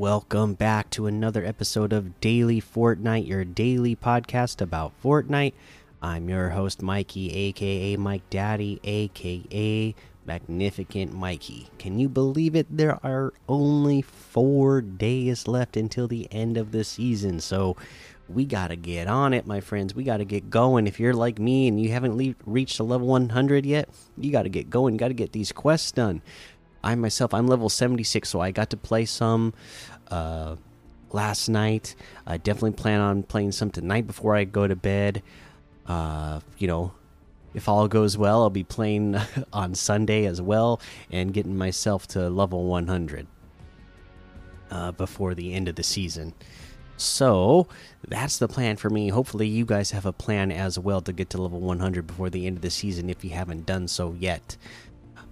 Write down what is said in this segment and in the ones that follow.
welcome back to another episode of Daily Fortnite, your daily podcast about Fortnite. I'm your host, Mikey, aka Mike Daddy, aka Magnificent Mikey. Can you believe it? There are only four days left until the end of the season, so we gotta get on it, my friends. We gotta get going. If you're like me and you haven't reached a level 100 yet, you gotta get going. You gotta get these quests done. I myself, I'm level 76, so I got to play some uh, last night. I definitely plan on playing some tonight before I go to bed. Uh, you know, if all goes well, I'll be playing on Sunday as well and getting myself to level 100 uh, before the end of the season. So that's the plan for me. Hopefully, you guys have a plan as well to get to level 100 before the end of the season if you haven't done so yet.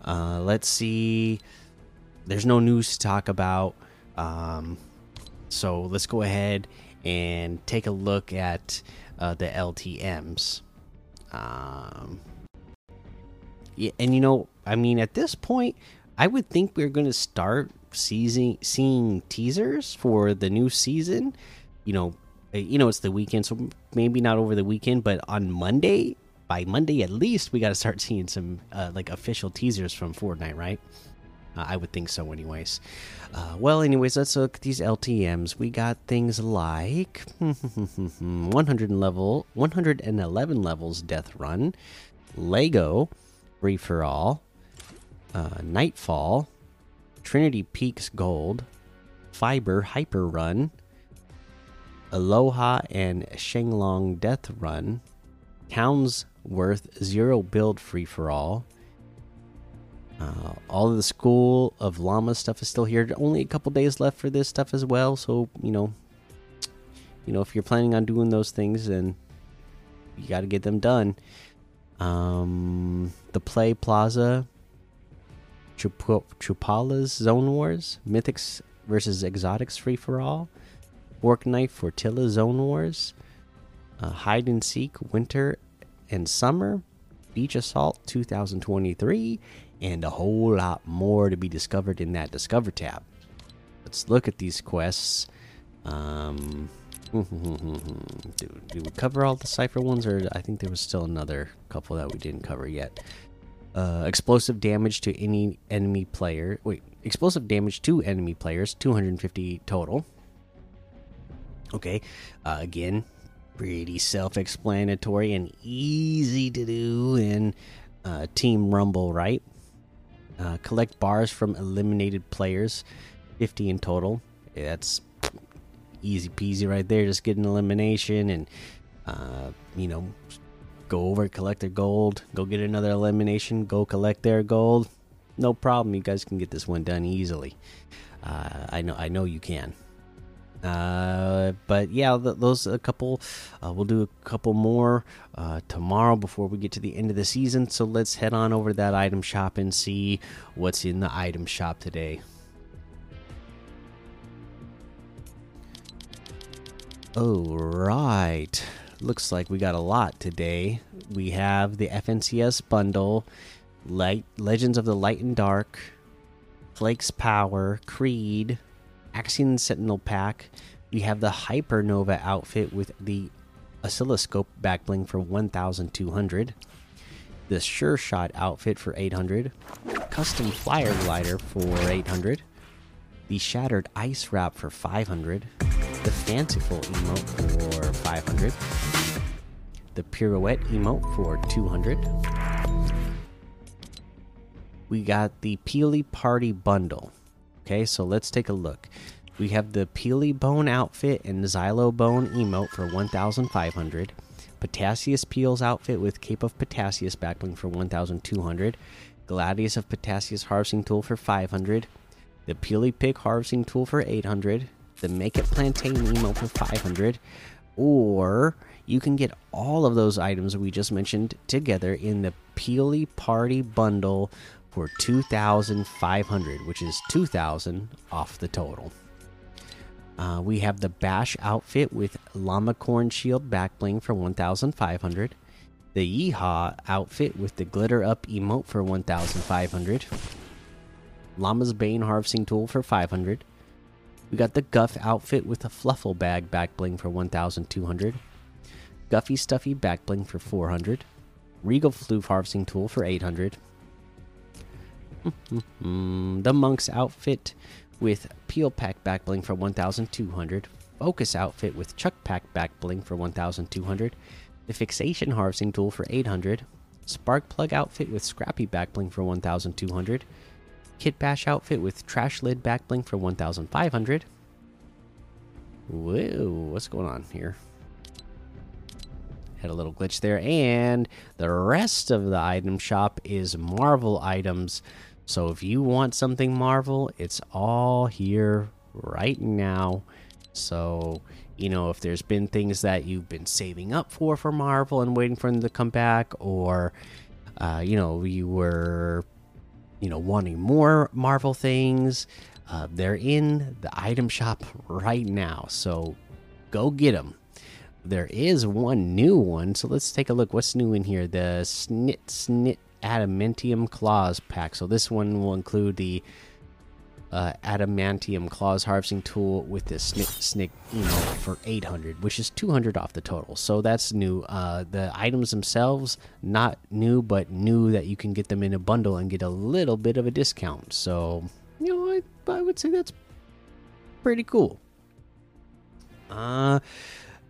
Uh, let's see. There's no news to talk about. Um, so let's go ahead and take a look at uh, the LTMs. Um, yeah, and you know, I mean, at this point, I would think we're going to start seeing seeing teasers for the new season. You know, eh, you know, it's the weekend, so maybe not over the weekend, but on Monday, by Monday at least, we got to start seeing some uh, like official teasers from Fortnite, right? Uh, I would think so, anyways. Uh, well, anyways, let's look at these LTM's. We got things like 100 level, 111 levels Death Run, Lego Free for All, uh, Nightfall, Trinity Peaks Gold, Fiber Hyper Run, Aloha and Shenglong Death Run, Towns worth zero build free for all. Uh, all of the school of llama stuff is still here. Only a couple days left for this stuff as well. So you know, you know, if you're planning on doing those things, then you got to get them done. Um, the Play Plaza, Chup Chupala's Zone Wars, Mythics versus Exotics free for all, Fork Knife Fortilla Zone Wars, uh, Hide and Seek Winter and Summer, Beach Assault 2023, and a whole lot more to be discovered in that Discover tab. Let's look at these quests. Um, do, we cover all the Cypher ones, or I think there was still another couple that we didn't cover yet? Uh, explosive damage to any enemy player. Wait, explosive damage to enemy players, 250 total. Okay, uh, again, pretty self-explanatory and easy to do in uh, Team Rumble, right? Uh, collect bars from eliminated players, 50 in total. That's easy peasy right there. Just get an elimination and, uh, you know, go over, collect their gold, go get another elimination, go collect their gold. No problem. You guys can get this one done easily. Uh, I know. I know you can. Uh, but yeah, th those a couple. Uh, we'll do a couple more uh, tomorrow before we get to the end of the season. So let's head on over to that item shop and see what's in the item shop today. All right, looks like we got a lot today. We have the FNCS bundle, Light Legends of the Light and Dark, Flakes Power, Creed. Axion Sentinel pack. We have the Hypernova outfit with the oscilloscope backbling for 1200. The Sure Shot outfit for 800. Custom Flyer Glider for 800. The Shattered Ice Wrap for 500. The Fanciful emote for 500. The Pirouette emote for 200. We got the Peely Party Bundle. Okay, so let's take a look. We have the Peely Bone outfit and Xylo Bone emote for 1,500. Potassius Peels outfit with Cape of Potassius backbling for 1,200. Gladius of Potassius harvesting tool for 500. The Peely Pick harvesting tool for 800. The Make It Plantain emote for 500. Or you can get all of those items we just mentioned together in the Peely Party Bundle for 2500 which is 2000 off the total uh, we have the bash outfit with llama corn shield back bling for 1500 the yeehaw outfit with the glitter up emote for 1500 llama's bane harvesting tool for 500 We got the Guff outfit with a Fluffle bag back bling for 1,200. Guffy Stuffy back bling for 400. Regal Floof harvesting tool for 800. Mm-hmm. the Monk's outfit with Peel Pack back bling for 1,200. Focus outfit with Chuck Pack back bling for 1,200. The Fixation harvesting tool for 800. Spark Plug outfit with Scrappy back bling for 1,200. Kit Bash outfit with Trash Lid back bling for 1,500. Whoa, what's going on here? Had a little glitch there. And the rest of the item shop is Marvel items. So if you want something Marvel, it's all here right now. So, you know, if there's been things that you've been saving up for for Marvel and waiting for them to come back, or, uh, you know, you were, you know, wanting more Marvel things, uh, they're in the item shop right now. So go get them. There is one new one. So let's take a look. What's new in here? The Snit Snit Adamantium Claws pack. So this one will include the uh, adamantium claws harvesting tool with this snick snick you know for 800 which is 200 off the total. So that's new. Uh, the items themselves not new but new that you can get them in a bundle and get a little bit of a discount. So you know i, I would say that's pretty cool. Uh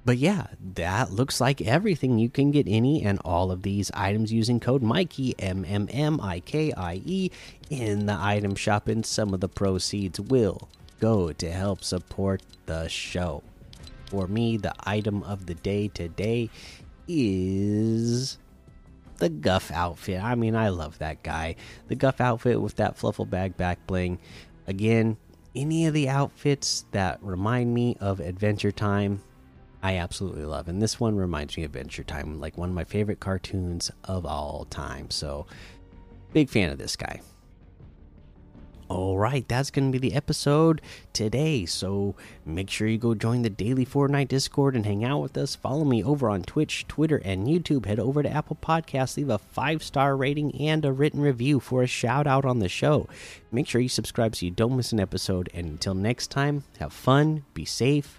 but yeah, that looks like everything. You can get any and all of these items using code Mikey M M M I K I E in the item shop, and some of the proceeds will go to help support the show. For me, the item of the day today is the Guff outfit. I mean, I love that guy. The Guff outfit with that fluffle bag back bling. Again, any of the outfits that remind me of Adventure Time I absolutely love. And this one reminds me of Adventure Time, like one of my favorite cartoons of all time. So, big fan of this guy. All right, that's going to be the episode today. So make sure you go join the daily Fortnite Discord and hang out with us. Follow me over on Twitch, Twitter, and YouTube. Head over to Apple Podcasts, leave a five star rating and a written review for a shout out on the show. Make sure you subscribe so you don't miss an episode. And until next time, have fun, be safe,